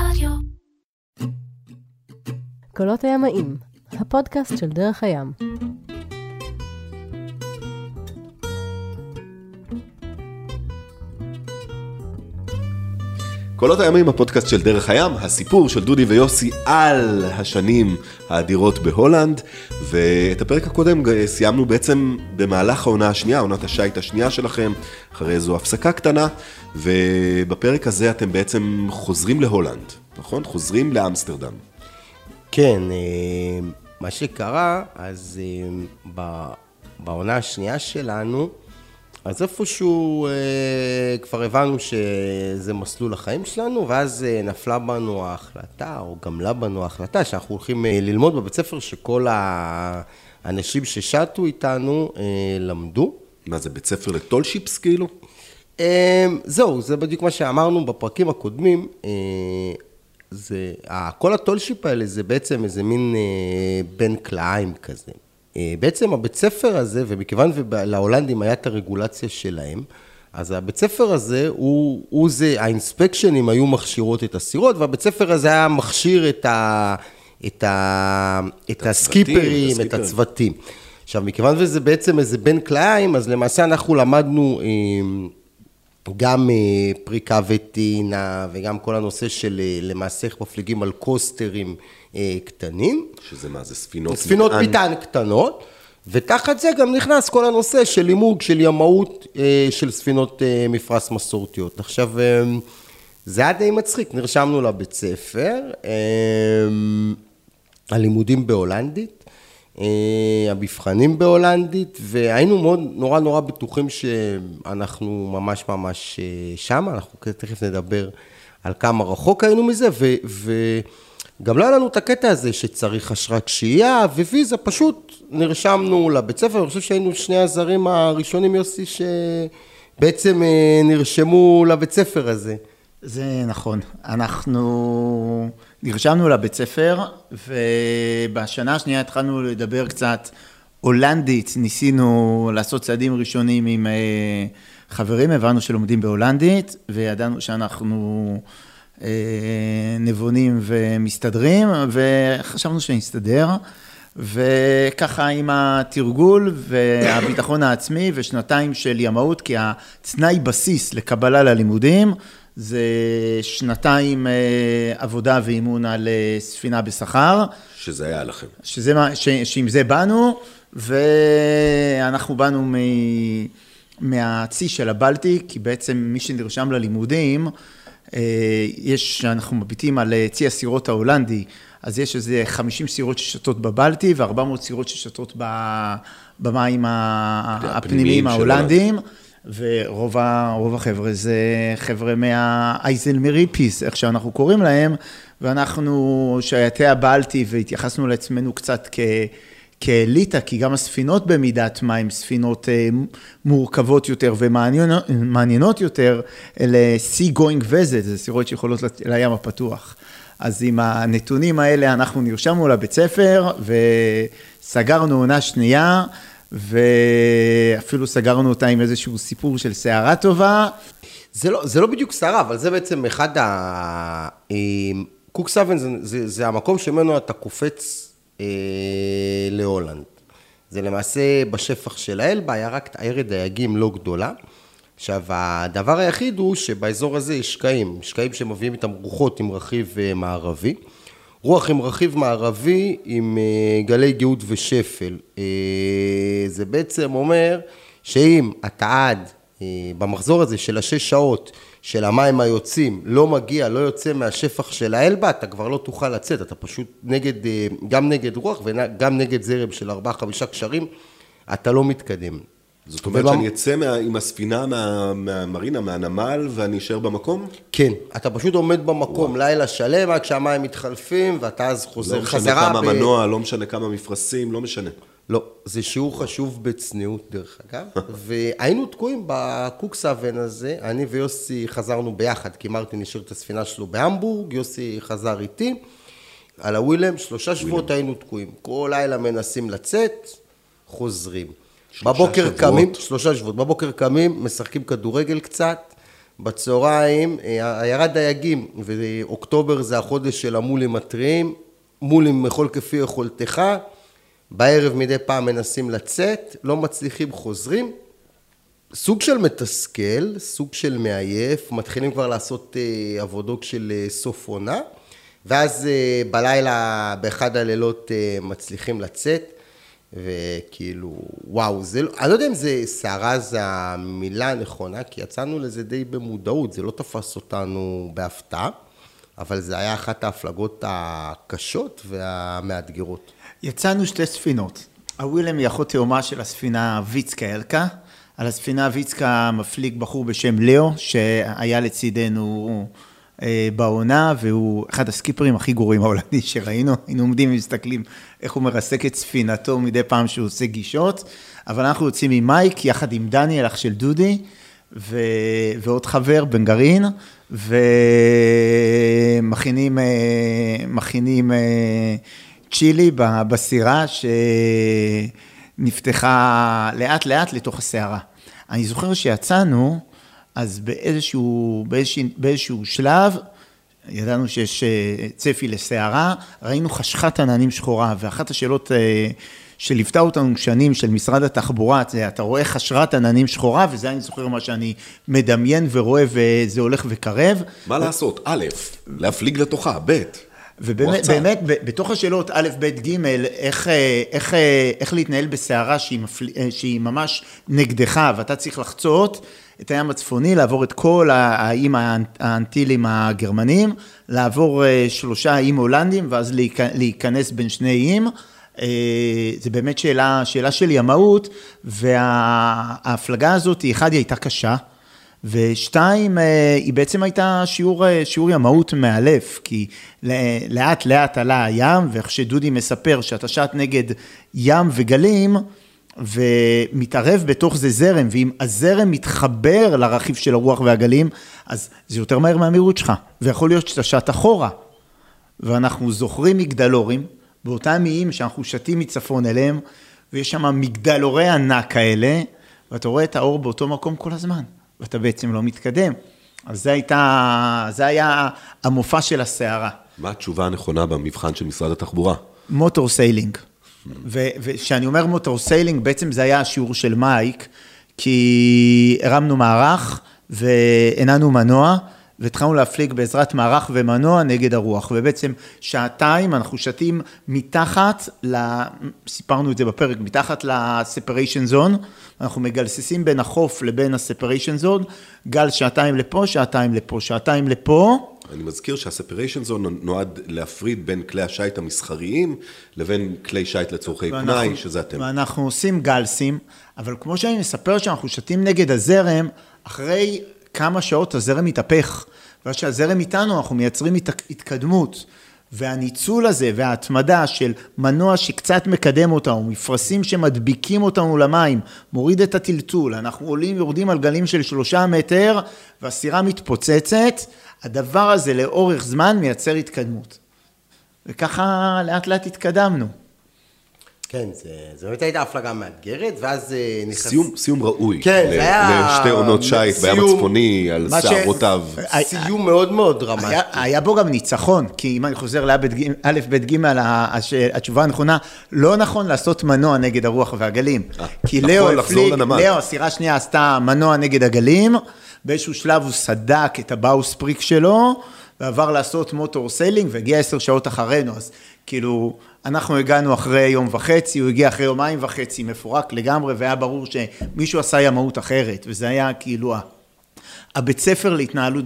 רדיו. קולות הימאים, הפודקאסט של דרך הים. קולות הימים, הפודקאסט של דרך הים, הסיפור של דודי ויוסי על השנים האדירות בהולנד, ואת הפרק הקודם סיימנו בעצם במהלך העונה השנייה, עונת השיט השנייה שלכם, אחרי איזו הפסקה קטנה, ובפרק הזה אתם בעצם חוזרים להולנד, נכון? חוזרים לאמסטרדם. כן, אה, מה שקרה, אז אה, בעונה השנייה שלנו, אז איפשהו אה, כבר הבנו שזה מסלול החיים שלנו, ואז אה, נפלה בנו ההחלטה, או גמלה בנו ההחלטה, שאנחנו הולכים אה, ללמוד בבית ספר שכל האנשים ששטו איתנו אה, למדו. מה זה, בית ספר לטולשיפס כאילו? אה, זהו, זה בדיוק מה שאמרנו בפרקים הקודמים. אה, זה, כל הטולשיפ האלה זה בעצם איזה מין אה, בן כלאיים כזה. אה, בעצם הבית ספר הזה, ומכיוון שלהולנדים היה את הרגולציה שלהם, אז הבית ספר הזה, הוא, הוא זה, האינספקשנים היו מכשירות את הסירות, והבית ספר הזה היה מכשיר את, ה, את, ה, את, את הסקיפרים, את הצוותים. עכשיו, מכיוון וזה בעצם איזה בין כלאיים, אז למעשה אנחנו למדנו אה, גם פריקה וטינה, וגם כל הנושא של למעשה איך מפליגים על קוסטרים אה, קטנים. שזה מה, זה ספינות ספינות מטען. מטען קטנות, ותחת זה גם נכנס כל הנושא של לימוד, של ימאות אה, של ספינות אה, מפרש מסורתיות. עכשיו, זה היה די מצחיק, נרשמנו לבית ספר, הלימודים בהולנדית, המבחנים בהולנדית, והיינו מאוד, נורא נורא בטוחים שאנחנו ממש ממש שם, אנחנו תכף נדבר על כמה רחוק היינו מזה, ו... ו לא היה לנו את הקטע הזה שצריך אשרת שהייה וויזה, פשוט נרשמנו לבית ספר, אני חושב שהיינו שני הזרים הראשונים, יוסי, שבעצם אה, נרשמו לבית ספר הזה. זה נכון, אנחנו נרשמנו לבית ספר, ובשנה השנייה התחלנו לדבר קצת הולנדית, ניסינו לעשות צעדים ראשונים עם אה, חברים, הבנו שלומדים בהולנדית, וידענו שאנחנו... אה, נבונים ומסתדרים, וחשבנו שנסתדר. וככה עם התרגול והביטחון העצמי ושנתיים של ימאות, כי התנאי בסיס לקבלה ללימודים זה שנתיים אה, עבודה ואימון על אה, ספינה בשכר. שזה היה לכם. שזה מה, ש, שעם זה באנו, ואנחנו באנו מ, מהצי של הבלטי, כי בעצם מי שנרשם ללימודים, אה, יש, אנחנו מביטים על צי הסירות ההולנדי, אז יש איזה 50 סירות ששתות בבלטי ו-400 סירות ששתות במים הפנימיים ההולנדיים. ורוב החבר'ה זה חבר'ה מהאייזלמרי פיס, איך שאנחנו קוראים להם, ואנחנו שייטי הבלטי והתייחסנו לעצמנו קצת כ... כאליטה, כי גם הספינות במידת מה הן ספינות אה, מורכבות יותר ומעניינות יותר, אלה sea going vessels, זה סירות שיכולות לים הפתוח. אז עם הנתונים האלה אנחנו נרשמנו לבית ספר וסגרנו עונה שנייה, ואפילו סגרנו אותה עם איזשהו סיפור של סערה טובה. זה לא, זה לא בדיוק סערה, אבל זה בעצם אחד ה... קוק סאבן זה, זה, זה המקום שממנו אתה קופץ אה, להולנד. זה למעשה בשפח של האלבה, היה רק עיירת דייגים לא גדולה. עכשיו, הדבר היחיד הוא שבאזור הזה יש שקעים, שקעים שמביאים איתם רוחות עם רכיב אה, מערבי. רוח עם רכיב מערבי עם אה, גלי גאות ושפל. אה, זה בעצם אומר שאם אתה עד במחזור הזה של השש שעות של המים היוצאים לא מגיע, לא יוצא מהשפח של האלבה, אתה כבר לא תוכל לצאת, אתה פשוט נגד, אה, גם נגד רוח וגם נגד זרם של ארבעה חמישה קשרים, אתה לא מתקדם. זאת אומרת ובמ... שאני אצא מה, עם הספינה מה, מהמרינה, מהנמל, ואני אשאר במקום? כן, אתה פשוט עומד במקום וואו. לילה שלם עד שהמים מתחלפים, ואתה אז חוזר חזרה. לא משנה כמה ב... מנוע, לא משנה כמה מפרשים, לא משנה. לא, זה שיעור חשוב בצניעות דרך אגב, והיינו תקועים בקוקס אבן הזה, אני ויוסי חזרנו ביחד, כי מרטין השאיר את הספינה שלו בהמבורג, יוסי חזר איתי, על הווילם, שלושה שבועות היינו תקועים, כל לילה מנסים לצאת, חוזרים. בבוקר שבועות. קמים, שלושה שבועות, בבוקר קמים, משחקים כדורגל קצת, בצהריים, אה, עיירת דייגים, ואוקטובר זה החודש של המולים הטריים, מולים מכל כפי יכולתך, בערב מדי פעם מנסים לצאת, לא מצליחים, חוזרים. סוג של מתסכל, סוג של מעייף, מתחילים כבר לעשות אה, עבודות של אה, סוף עונה, ואז אה, בלילה, באחד הלילות אה, מצליחים לצאת, וכאילו, וואו, זה לא, אני לא יודע אם זה סערה זה המילה הנכונה, כי יצאנו לזה די במודעות, זה לא תפס אותנו בהפתעה, אבל זה היה אחת ההפלגות הקשות והמאתגרות. יצאנו שתי ספינות. הווילם היא אחות תאומה של הספינה ויצקה אלקה. על הספינה ויצקה מפליג בחור בשם ליאו, שהיה לצידנו אה, בעונה, והוא אחד הסקיפרים הכי גרועים ההולנדי שראינו. היינו עומדים ומסתכלים איך הוא מרסק את ספינתו מדי פעם שהוא עושה גישות. אבל אנחנו יוצאים עם מייק, יחד עם דניאל, אח של דודי, ו... ועוד חבר, בן גרעין, ומכינים מכינים, אה, צ'ילי בסירה שנפתחה לאט לאט לתוך הסערה. אני זוכר שיצאנו, אז באיזשהו, באיזשהו, באיזשהו שלב, ידענו שיש אה, צפי לסערה, ראינו חשכת עננים שחורה, ואחת השאלות אה, שליוותה אותנו שנים של משרד התחבורה, זה אתה רואה חשרת עננים שחורה, וזה אני זוכר מה שאני מדמיין ורואה, וזה הולך וקרב. מה לעשות? א', להפליג לתוכה, ב', ובאמת, באמת, בתוך השאלות א', ב', ג', איך, איך, איך להתנהל בסערה שהיא, מפל... שהיא ממש נגדך, ואתה צריך לחצות את הים הצפוני, לעבור את כל האיים האנטילים הגרמנים, לעבור שלושה איים הולנדים, ואז להיכנס בין שני איים. זה באמת שאלה, שאלה של ימאות, וההפלגה הזאת, אחד, היא הייתה קשה. ושתיים, היא בעצם הייתה שיעור, שיעור ימאות מאלף, כי לאט לאט עלה הים, ואיך שדודי מספר שאתה שט נגד ים וגלים, ומתערב בתוך זה זרם, ואם הזרם מתחבר לרכיב של הרוח והגלים, אז זה יותר מהר מהמהירות שלך, ויכול להיות שאתה שט אחורה. ואנחנו זוכרים מגדלורים, באותם איים שאנחנו שתים מצפון אליהם, ויש שם מגדלורי ענק כאלה, ואתה רואה את האור באותו מקום כל הזמן. ואתה בעצם לא מתקדם. אז זה הייתה, זה היה המופע של הסערה. מה התשובה הנכונה במבחן של משרד התחבורה? motor sailing. וכשאני אומר motor sailing, בעצם זה היה השיעור של מייק, כי הרמנו מערך והתנענו מנוע, והתחלנו להפליג בעזרת מערך ומנוע נגד הרוח, ובעצם שעתיים אנחנו שטים מתחת, סיפרנו את זה בפרק, מתחת ל-separation zone, אנחנו מגלססים בין החוף לבין ה-separation zone, כל שעתיים לפה, שעתיים לפה, שעתיים לפה. אני מזכיר שה-separation zone נועד להפריד בין כלי השיט המסחריים לבין כלי שיט לצורכי ואנחנו, פנאי, שזה אתם. ואנחנו עושים גלסים, אבל כמו שאני מספר שאנחנו שתים נגד הזרם, אחרי כמה שעות הזרם מתהפך, ואז שהזרם איתנו אנחנו מייצרים התקדמות. והניצול הזה וההתמדה של מנוע שקצת מקדם אותנו, מפרשים שמדביקים אותנו למים, מוריד את הטלטול, אנחנו עולים ויורדים על גלים של שלושה מטר והסירה מתפוצצת, הדבר הזה לאורך זמן מייצר התקדמות. וככה לאט לאט התקדמנו. כן, זה, זה באמת הייתה הפלגה מאתגרת, ואז אה, נכנס... סיום, סיום ראוי. כן, זה היה... לשתי עונות שיט בים הצפוני, על שערותיו. ש... סיום מאוד מאוד דרמטי. היה, היה בו גם ניצחון, כי אם אני חוזר לא', ב', ג', התשובה הנכונה, לא נכון לעשות מנוע נגד הרוח והגלים. אה, כי נכון, לאו הפליג, לאו, הסירה השנייה עשתה מנוע נגד הגלים, באיזשהו שלב הוא סדק את ה bowsprit שלו, ועבר לעשות motor sailing, והגיע עשר שעות אחרינו, אז כאילו... אנחנו הגענו אחרי יום וחצי, הוא הגיע אחרי יומיים וחצי, מפורק לגמרי, והיה ברור שמישהו עשה ימאות אחרת, וזה היה כאילו הבית ספר להתנהלות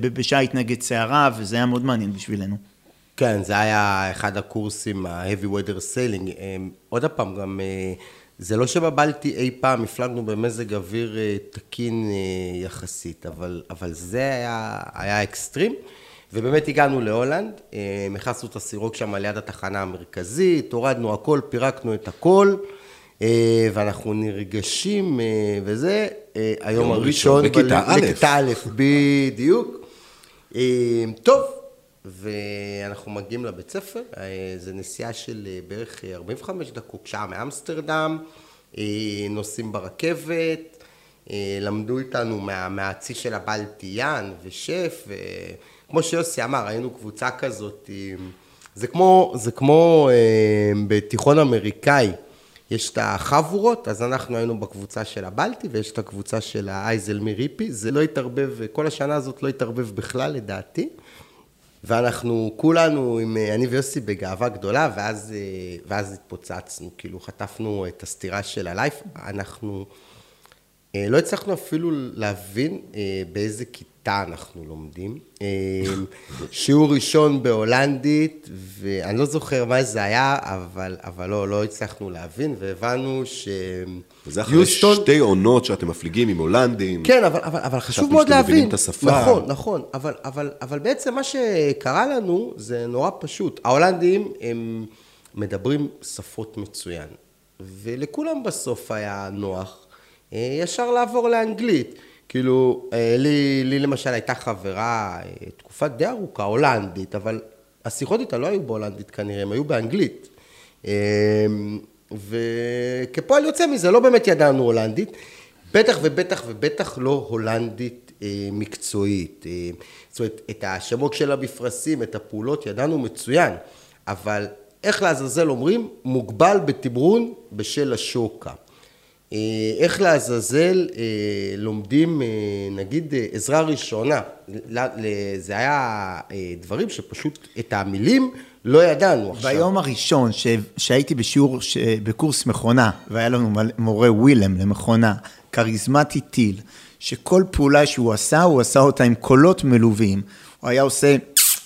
בשייט נגד סערה, וזה היה מאוד מעניין בשבילנו. כן, זה היה אחד הקורסים, ה-heavy weather sailing. אמ, עוד פעם, גם אה, זה לא שבבלטי אי פעם הפלגנו במזג אוויר אה, תקין אה, יחסית, אבל, אבל זה היה, היה אקסטרים. ובאמת הגענו להולנד, אה, נכנסנו את הסירוק שם ליד התחנה המרכזית, הורדנו הכל, פירקנו את הכל, אה, ואנחנו נרגשים אה, וזה, היום הראשון, בכיתה א', בדיוק. טוב, ואנחנו מגיעים לבית ספר, זה נסיעה של בערך 45 דקות, שעה מאמסטרדם, נוסעים ברכבת, אה, למדו איתנו מה, מהצי של הבלטיאן ושף, וכמו שיוסי אמר, היינו קבוצה כזאת, זה כמו, זה כמו אה, בתיכון אמריקאי, יש את החבורות, אז אנחנו היינו בקבוצה של הבלטי ויש את הקבוצה של האייזלמי ריפי, זה לא התערבב, כל השנה הזאת לא התערבב בכלל לדעתי. ואנחנו כולנו, עם, אה, אני ויוסי, בגאווה גדולה, ואז, אה, ואז התפוצצנו, כאילו חטפנו את הסתירה של הלייף. אנחנו אה, לא הצלחנו אפילו להבין באיזה כיתה אנחנו לומדים. שיעור ראשון בהולנדית, ואני לא זוכר מה זה היה, אבל, אבל לא, לא הצלחנו להבין, והבנו ש... וזה אחרי יוסטון... שתי עונות שאתם מפליגים עם הולנדים. כן, אבל, אבל, אבל חשוב מאוד להבין. את השפה. נכון, נכון, אבל, אבל, אבל בעצם מה שקרה לנו זה נורא פשוט. ההולנדים הם מדברים שפות מצוין, ולכולם בסוף היה נוח אה, ישר לעבור לאנגלית. כאילו, אה, לי, לי למשל הייתה חברה אה, תקופה די ארוכה, הולנדית, אבל השיחות איתה לא היו בהולנדית כנראה, הם היו באנגלית. וכפועל יוצא מזה, לא באמת ידענו הולנדית, בטח ובטח ובטח לא הולנדית אה, מקצועית. זאת אומרת, את השמות של המפרשים, את הפעולות, ידענו מצוין, אבל איך לעזאזל אומרים? מוגבל בתמרון בשל השוקה. אה, איך לעזאזל אה, לומדים, אה, נגיד, עזרה ראשונה. זה היה דברים שפשוט את המילים לא ידענו עכשיו. ביום הראשון ש... שהייתי בשיעור, ש... בקורס מכונה, והיה לנו מורה ווילם למכונה, כריזמטי טיל, שכל פעולה שהוא עשה, הוא עשה אותה עם קולות מלווים. הוא היה עושה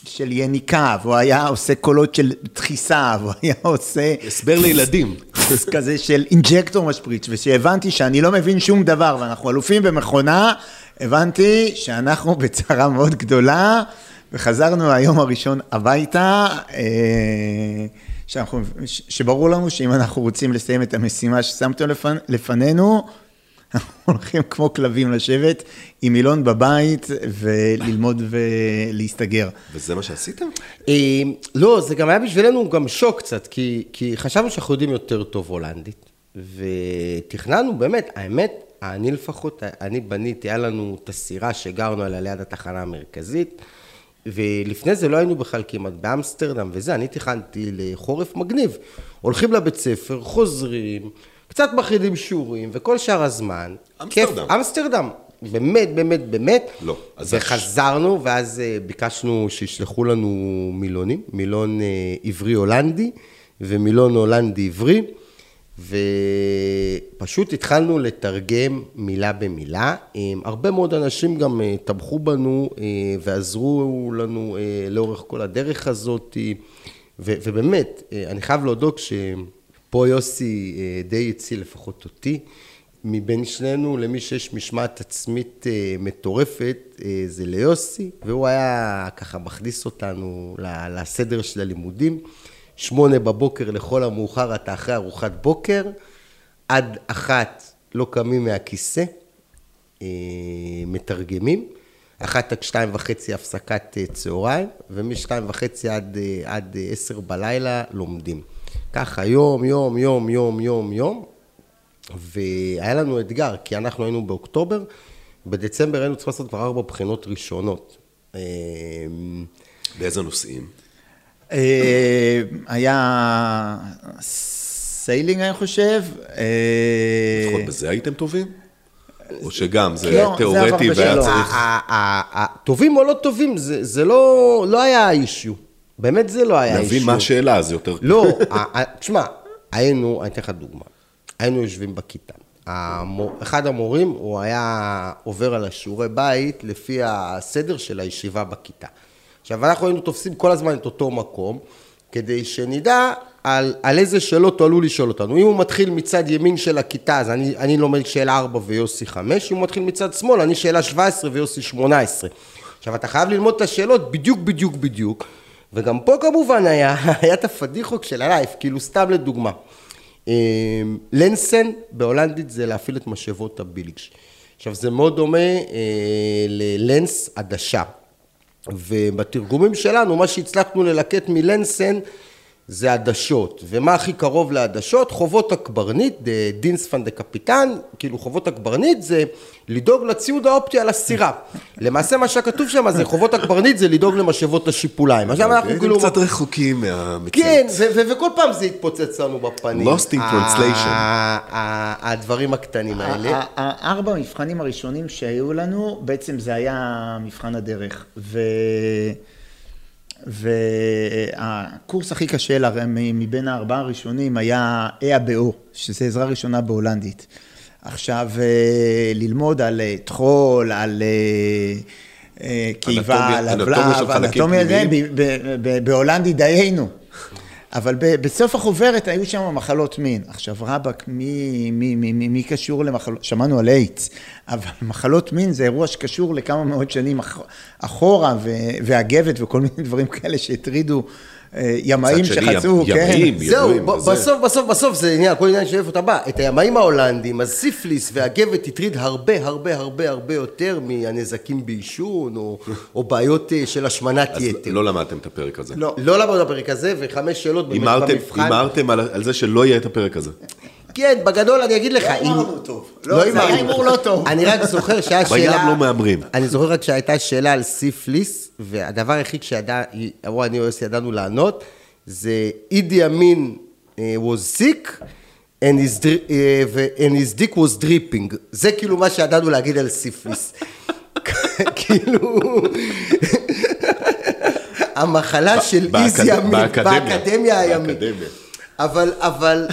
של יניקה, והוא היה עושה קולות של דחיסה, והוא היה עושה... הסבר לילדים. כזה של אינג'קטור משפריץ, ושהבנתי שאני לא מבין שום דבר, ואנחנו אלופים במכונה, הבנתי שאנחנו בצרה מאוד גדולה. וחזרנו היום הראשון הביתה, אה, שאנחנו, שברור לנו שאם אנחנו רוצים לסיים את המשימה ששמתם לפנ, לפנינו, אנחנו הולכים כמו כלבים לשבת עם מילון בבית וללמוד ולהסתגר. וזה מה שעשיתם? אה, לא, זה גם היה בשבילנו גם שוק קצת, כי, כי חשבנו שאנחנו יודעים יותר טוב הולנדית, ותכננו באמת, האמת, אני לפחות, אני בניתי, היה לנו את הסירה שגרנו עליה ליד התחנה המרכזית. ולפני זה לא היינו בכלל כמעט באמסטרדם וזה, אני תכנתי לחורף מגניב. הולכים לבית ספר, חוזרים, קצת מחרידים שיעורים, וכל שאר הזמן, אמסטרדם. כיף, אמסטרדם. באמת, באמת, באמת. לא. וחזרנו, ואז אה, ביקשנו שישלחו לנו מילונים, מילון אה, עברי הולנדי ומילון הולנדי עברי. ופשוט התחלנו לתרגם מילה במילה. הרבה מאוד אנשים גם אה, תמכו בנו ועזרו לנו לאורך כל הדרך הזאת. ובאמת, אני חייב להודות שפה יוסי די הציל לפחות אותי. מבין שנינו, למי שיש משמעת עצמית מטורפת, זה ליוסי, והוא היה ככה מכניס אותנו לסדר של הלימודים. שמונה בבוקר לכל המאוחר אתה אחרי ארוחת בוקר, עד אחת לא קמים מהכיסא, אה, מתרגמים, אחת עד שתיים וחצי הפסקת אה, צהריים, ומשתיים וחצי עד, אה, עד עשר בלילה לומדים. ככה יום, יום, יום, יום, יום, יום, והיה לנו אתגר, כי אנחנו היינו באוקטובר, בדצמבר היינו צריכים לעשות כבר ארבע בחינות ראשונות. באיזה נושאים? אה, היה sailing, אני חושב. אה, לפחות בזה הייתם טובים? או שגם, זה לא, תיאורטי והיה צריך... טובים או לא טובים, זה לא, לא היה issue. באמת זה לא היה אישיו. להבין מה השאלה, זה יותר... לא, תשמע, היינו, אני אתן לך דוגמה. היינו יושבים בכיתה. אחד המורים, הוא היה עובר על השיעורי בית לפי הסדר של הישיבה בכיתה. עכשיו, אנחנו היינו תופסים כל הזמן את אותו מקום, כדי שנדע על, על איזה שאלות הוא עלול לשאול אותנו. אם הוא מתחיל מצד ימין של הכיתה, אז אני, אני לומד שאלה 4 ויוסי 5, אם הוא מתחיל מצד שמאל, אני שאלה 17 ויוסי 18. עכשיו, אתה חייב ללמוד את השאלות בדיוק, בדיוק, בדיוק, וגם פה כמובן היה, היה את הפדיחוק של הלייף, כאילו סתם לדוגמה. אמ, לנסן בהולנדית זה להפעיל את משאבות הבילגש. עכשיו, זה מאוד דומה אה, ללנס עדשה. ובתרגומים שלנו, מה שהצלחנו ללקט מלנסן, זה עדשות. ומה הכי קרוב לעדשות? חובות הקברניט, דינס פן דה קפיטן, כאילו חובות הקברניט זה לדאוג לציוד האופטי על הסירה. למעשה מה שכתוב שם זה חובות הקברניט זה לדאוג למשאבות השיפוליים. עכשיו אנחנו הייתם כאילו... קצת רחוקים מהמציאות. כן, ו- ו- וכל פעם זה התפוצץ לנו בפנים. Lost in translation. הדברים הקטנים האלה. הארבע המבחנים הראשונים שהיו לנו, בעצם זה היה מבחן הדרך. והקורס הכי קשה לה, מבין הארבעה הראשונים היה באו, שזה עזרה ראשונה בהולנדית. עכשיו, אה, ללמוד על אה, טחול, על אה, קיבה, על חלקים אנטומיה בהולנדית דיינו. אבל בסוף החוברת היו שם מחלות מין. עכשיו רבאק, מי, מי, מי, מי, מי קשור למחלות, שמענו על איידס, אבל מחלות מין זה אירוע שקשור לכמה מאות שנים אח- אחורה, והגבת וכל מיני דברים כאלה שהטרידו ימאים מצד שני, שחצו, ים- כן. ימאים, זהו, ידועים, ב- וזה. בסוף, בסוף, בסוף זה עניין, הכל עניין של איפה אתה בא. את הימאים ההולנדים, אז סיפליס והגבת הטריד הרבה, הרבה, הרבה, הרבה יותר מהנזקים בעישון, או, או בעיות אה, של השמנת אז יתר. לא למדתם את הפרק הזה. לא. לא למדנו בפרק הזה, וחמש שאלות באמת במבחן. הימרתם על על זה שלא יהיה את הפרק הזה. כן, בגדול אני אגיד לך, לא אם- הימרנו טוב. לא לא, זה הימרנו. היה הימור לא טוב. אני רק זוכר שהיה בים שאלה... לא מהמרים. אני זוכר רק שהייתה שאלה על סיפליס, והדבר היחיד אמרו אני או יוסי ידענו לענות, זה אידי אמין אה, was sick and his, dri- אה, and his dick was dripping. זה כאילו מה שידענו להגיד על סיפליס. כאילו... המחלה של איזי אמין, באקדמיה. הימית. אבל, אבל,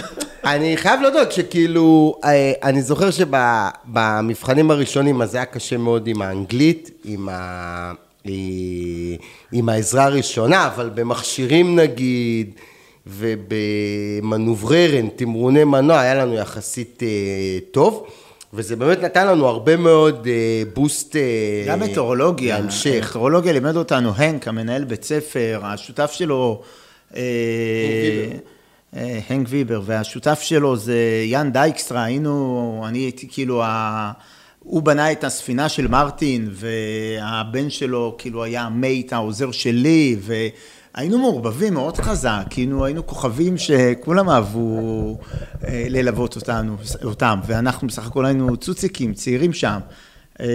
אני חייב להודות שכאילו, אה, אני זוכר שבמבחנים הראשונים, אז זה היה קשה מאוד עם האנגלית, עם, ה, עם העזרה הראשונה, אבל במכשירים נגיד, ובמנובררן, תמרוני מנוע, היה לנו יחסית אה, טוב. וזה באמת נתן לנו הרבה מאוד אה, בוסט אה, גם מטאורולוגיה, להמשך. מטאורולוגיה לימד אותנו, הנק, המנהל בית ספר, השותף שלו, הנק ויבר, והשותף שלו זה יאן דייקסטרה, היינו, אני הייתי כאילו, ה... הוא בנה את הספינה של מרטין, והבן שלו כאילו היה מייט, העוזר שלי, והיינו מעורבבים מאוד חזק, כאילו היינו כוכבים שכולם אהבו אה, ללוות אותנו, אותם, ואנחנו בסך הכל היינו צוציקים, צעירים שם. אה,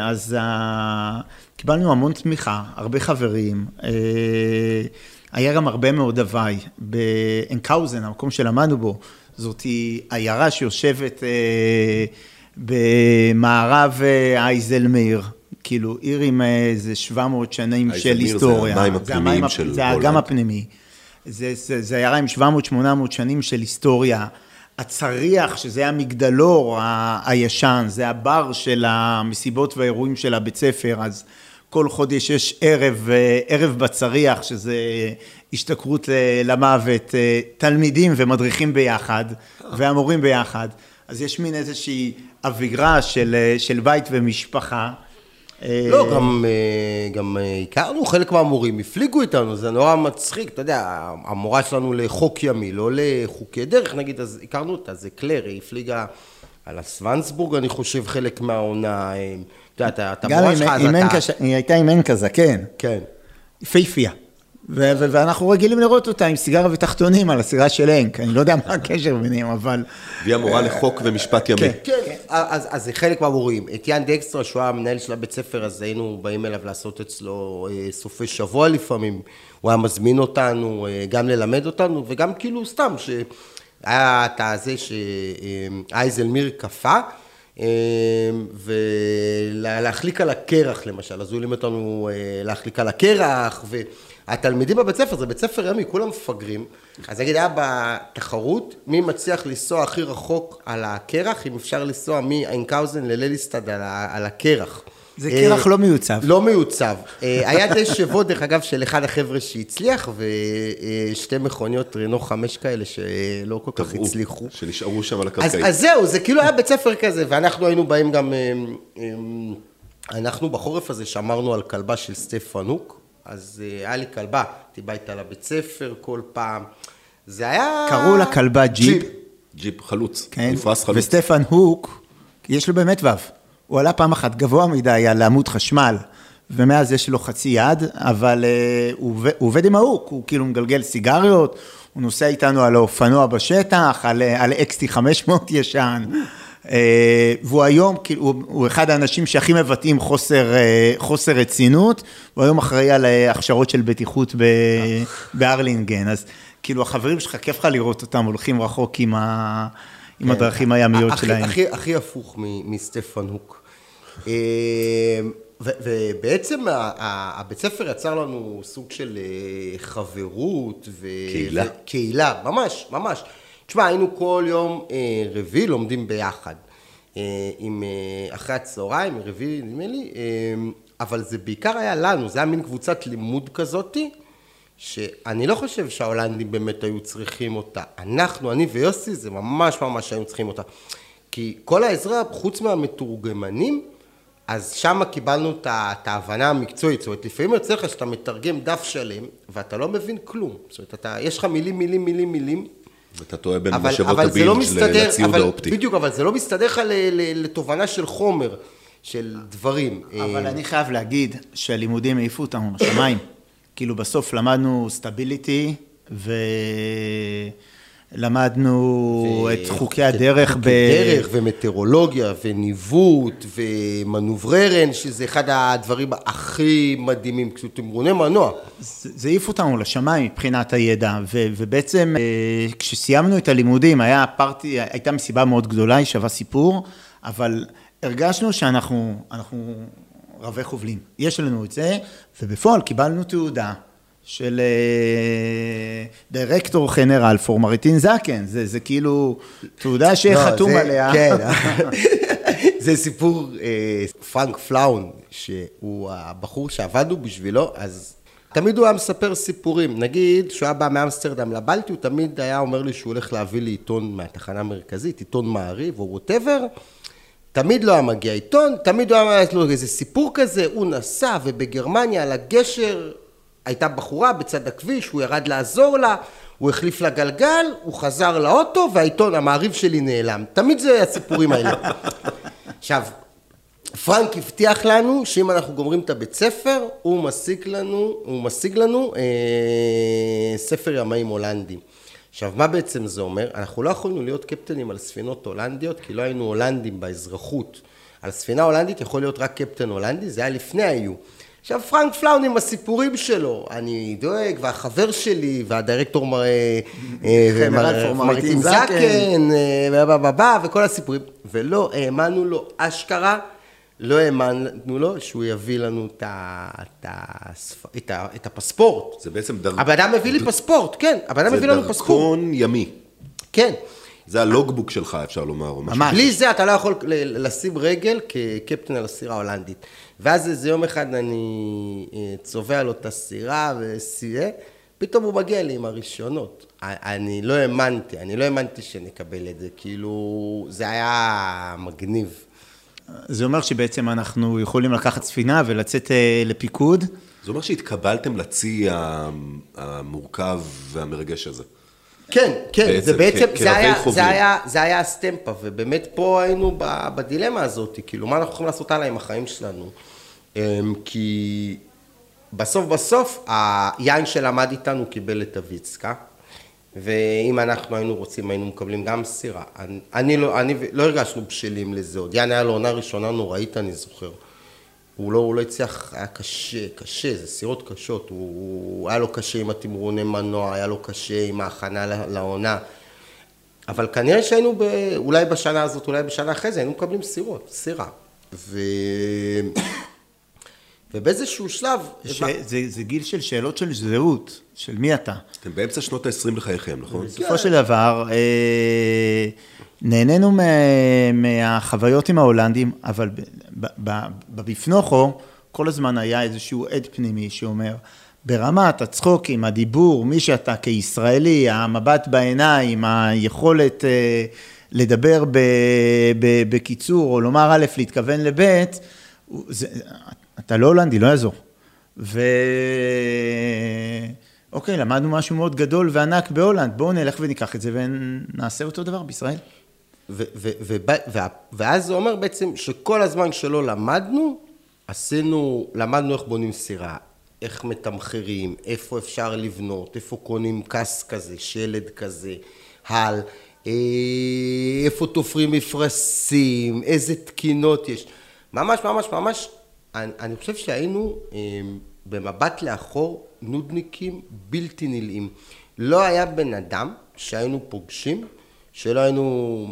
אז אה, קיבלנו המון תמיכה, הרבה חברים, היה גם הרבה מאוד הוואי. באנקאוזן, המקום שלמדנו בו, זאת עיירה שיושבת במערב אה, אייזלמיר, כאילו עיר עם איזה 700 שנים של אייזלמיר זה היסטוריה. המים זה הפנימיים המים הפ- של זה האגם הולנד. הפנימי. זה, זה, זה עיירה עם 700-800 שנים של היסטוריה. הצריח, שזה המגדלור ה- הישן, זה הבר של המסיבות והאירועים של הבית ספר, אז כל חודש יש ערב, אה, ערב בצריח, שזה השתכרות למוות, אה, תלמידים ומדריכים ביחד, והמורים ביחד. אז יש מין איזושהי אווירה של, אה, של בית ומשפחה. אה, לא, גם, אה, גם הכרנו חלק מהמורים, הפליגו איתנו, זה נורא מצחיק, אתה יודע, המורה שלנו לחוק ימי, לא לחוקי דרך, נגיד, אז הכרנו אותה, זה קלר, היא הפליגה על הסוונסבורג, אני חושב, חלק מהעונה, אתה יודע, אתה- גם מורה שלך, אז אתה... ש- היא הייתה עם אנקה זקן. כן. יפהפייה. ו- ו- ואנחנו רגילים לראות אותה עם סיגרה ותחתונים על הסירה של הנק, אני לא יודע מה הקשר ביניהם, אבל... והיא המורה לחוק ומשפט ימי. כן. כן, אז, אז זה חלק מהמורים. את יאן דקסטרה, שהוא היה המנהל של הבית ספר, אז היינו באים אליו לעשות אצלו אה, סופי שבוע לפעמים. הוא היה מזמין אותנו, אה, גם ללמד אותנו, וגם כאילו סתם, שהיה את הזה שאייזלמיר קפא, אה, ולהחליק על הקרח למשל, אז הוא לימד אותנו אה, להחליק על הקרח, והתלמידים בבית ספר, זה בית ספר ימי, כולם מפגרים, אז נגיד היה בתחרות, מי מצליח לנסוע הכי רחוק על הקרח, אם אפשר לנסוע מאיינקאוזן לליליסטד על, על הקרח. זה אה, קרח לא מיוצב. לא מיוצב. אה, היה דשבו, דרך אגב, של אחד החבר'ה שהצליח, ושתי מכוניות רנו חמש כאלה שלא כל כך הצליחו. שנשארו שם על אז, הקרקעית. אז זהו, זה כאילו היה בית ספר כזה, ואנחנו היינו באים גם... אמ, אמ, אנחנו בחורף הזה שמרנו על כלבה של סטפן הוק, אז אה, היה לי כלבה, הייתי בא איתה לבית ספר כל פעם. זה היה... קראו לה כלבה ג'יב, jib חלוץ, כן? מפרש חלוץ. וסטפן הוק, יש לו באמת וו. הוא עלה פעם אחת גבוה מדי על עמוד חשמל, ומאז יש לו חצי יד, אבל אה, הוא, עובד- הוא עובד עם ה hook, הוא כאילו מגלגל סיגריות, הוא נוסע איתנו על האופנוע בשטח, על, אה, על XT 500 ישן, והוא היום, כאילו, הוא, הוא אחד האנשים שהכי מבטאים חוסר, uh, חוסר רצינות, הוא היום אחראי על אה, הכשרות של בטיחות ב, בארלינגן, אז כאילו החברים שלך, כיף לך לראות אותם הולכים רחוק עם, ה, עם הדרכים הימיות שלהם. הכי, הכי הפוך מ- מסטפן הוק. אה, ו- ובעצם הבית ספר יצר לנו סוג של אה, חברות. ו- קהילה. ו- קהילה, ממש, ממש. תשמע, היינו כל יום אה, רביעי לומדים ביחד. אה, עם, אה, אחרי הצהריים, רביעי נדמה לי, אה, אבל זה בעיקר היה לנו, זה היה מין קבוצת לימוד כזאתי, שאני לא חושב שההולנדים באמת היו צריכים אותה. אנחנו, אני ויוסי, זה ממש ממש היינו צריכים אותה. כי כל העזרה, חוץ מהמתורגמנים, אז שם קיבלנו את ההבנה המקצועית. זאת אומרת, לפעמים יוצא לך שאתה מתרגם דף שלם, ואתה לא מבין כלום. זאת אומרת, אתה, יש לך מילים, מילים, מילים, מילים, ואתה טועה בין אבל, משאבות אבל זה לא מסתדר, לציוד אבל, האופטי. בדיוק, אבל זה לא מסתדר לך ל- ל- לתובנה של חומר, של דברים. אבל אה, אני חייב להגיד שהלימודים העיפו אותנו לשמיים. כאילו בסוף למדנו סטביליטי ולמדנו את חוקי הדרך חוקי דרך ומטאורולוגיה וניווט ומנובררן, שזה אחד הדברים הכי מדהימים, כאילו תמרוני מנוע. זה העיף אותנו לשמיים מבחינת הידע, ו, ובעצם אה, כשסיימנו את הלימודים, היה פארטי, הייתה מסיבה מאוד גדולה, היא שווה סיפור, אבל הרגשנו שאנחנו אנחנו רבי חובלים. יש לנו את זה, ובפועל קיבלנו תעודה של דירקטור חנרל פור מריטין זקן, זה, זה כאילו תעודה שחתום לא, זה- עליה. כן, זה סיפור, אה, פרנק פלאון, שהוא הבחור שעבדנו בשבילו, אז תמיד הוא היה מספר סיפורים. נגיד, כשהוא היה בא מאמסטרדם לבלטי, הוא תמיד היה אומר לי שהוא הולך להביא לי עיתון מהתחנה המרכזית, עיתון מעריב או ווטאבר. תמיד לא היה מגיע עיתון, תמיד הוא היה לו איזה סיפור כזה, הוא נסע ובגרמניה על הגשר הייתה בחורה בצד הכביש, הוא ירד לעזור לה, הוא החליף לה גלגל, הוא חזר לאוטו והעיתון, המעריב שלי נעלם. תמיד זה הסיפורים האלה. עכשיו, פרנק הבטיח לנו שאם אנחנו גומרים את הבית ספר, הוא משיג לנו, הוא משיג לנו אה, ספר ימאים הולנדי. עכשיו, מה בעצם זה אומר? אנחנו לא יכולנו להיות קפטנים על ספינות הולנדיות, כי לא היינו הולנדים באזרחות. על ספינה הולנדית יכול להיות רק קפטן הולנדי, זה היה לפני ה-EU. עכשיו, פרנק פלאון עם הסיפורים שלו, אני דואג, והחבר שלי, והדירקטור מר... אה, מרטין מרטין זקן. אה, וכל הסיפורים, ולא האמנו לו אשכרה, לא האמנו לו שהוא יביא לנו את, ה, את, הספ... את, ה, את הפספורט. זה בעצם דר- הבן אדם מביא לי פספורט, כן, הבן אדם זה מביא לנו פספורט, דרכון ימי. כן. זה הלוגבוק שלך, אפשר לומר, או משהו. ממש. בלי זה אתה לא יכול ל- לשים רגל כקפטן על הסירה ההולנדית. ואז איזה יום אחד אני אה, צובע לו את הסירה וסייע, פתאום הוא מגיע לי עם הרישיונות. אני לא האמנתי, אני לא האמנתי שנקבל את זה, כאילו, זה היה מגניב. זה אומר שבעצם אנחנו יכולים לקחת ספינה ולצאת אה, לפיקוד. זה אומר שהתקבלתם לצי המורכב והמרגש הזה. כן, כן, בעצם, זה בעצם, כ- זה היה. זה היה, זה היה הסטמפה, ובאמת פה היינו בדילמה הזאת, כאילו, מה אנחנו יכולים לעשות הלאה עם החיים שלנו? אמ, כי בסוף בסוף, היין שלמד איתנו קיבל את הוויצקה, ואם אנחנו היינו רוצים, היינו מקבלים גם סירה. אני, אני, לא, אני לא הרגשנו בשלים לזה עוד. יין היה לו עונה ראשונה נוראית, אני זוכר. הוא לא, הוא לא הצליח, היה קשה, קשה, זה סירות קשות. הוא, הוא, היה לו קשה עם התמרוני מנוע, היה לו קשה עם ההכנה לעונה. אבל כנראה שהיינו, ב, אולי בשנה הזאת, אולי בשנה אחרי זה, היינו מקבלים סירות, סירה. ו... ובאיזשהו שלב... ש... זה, זה גיל של שאלות של זהות, של מי אתה. אתם באמצע שנות ה-20 לחייכם, נכון? בסופו של דבר, אה, נהנינו מה, מהחוויות עם ההולנדים, אבל ב- ב- ב- בבפנוכו, כל הזמן היה איזשהו עד פנימי שאומר, ברמת הצחוקים, הדיבור, מי שאתה כישראלי, המבט בעיניים, היכולת אה, לדבר בקיצור, או לומר א', להתכוון לב', אתה לא הולנדי, לא יעזור. ו... אוקיי, למדנו משהו מאוד גדול וענק בהולנד, בואו נלך וניקח את זה ונעשה אותו דבר בישראל. ו- ו- וה- ואז זה אומר בעצם שכל הזמן שלא למדנו, עשינו, למדנו איך בונים סירה, איך מתמחרים, איפה אפשר לבנות, איפה קונים כס כזה, שלד כזה, הל, אה, איפה תופרים מפרשים, איזה תקינות יש. ממש ממש ממש, אני, אני חושב שהיינו אה, במבט לאחור נודניקים בלתי נלאים. לא היה בן אדם שהיינו פוגשים, שלא היינו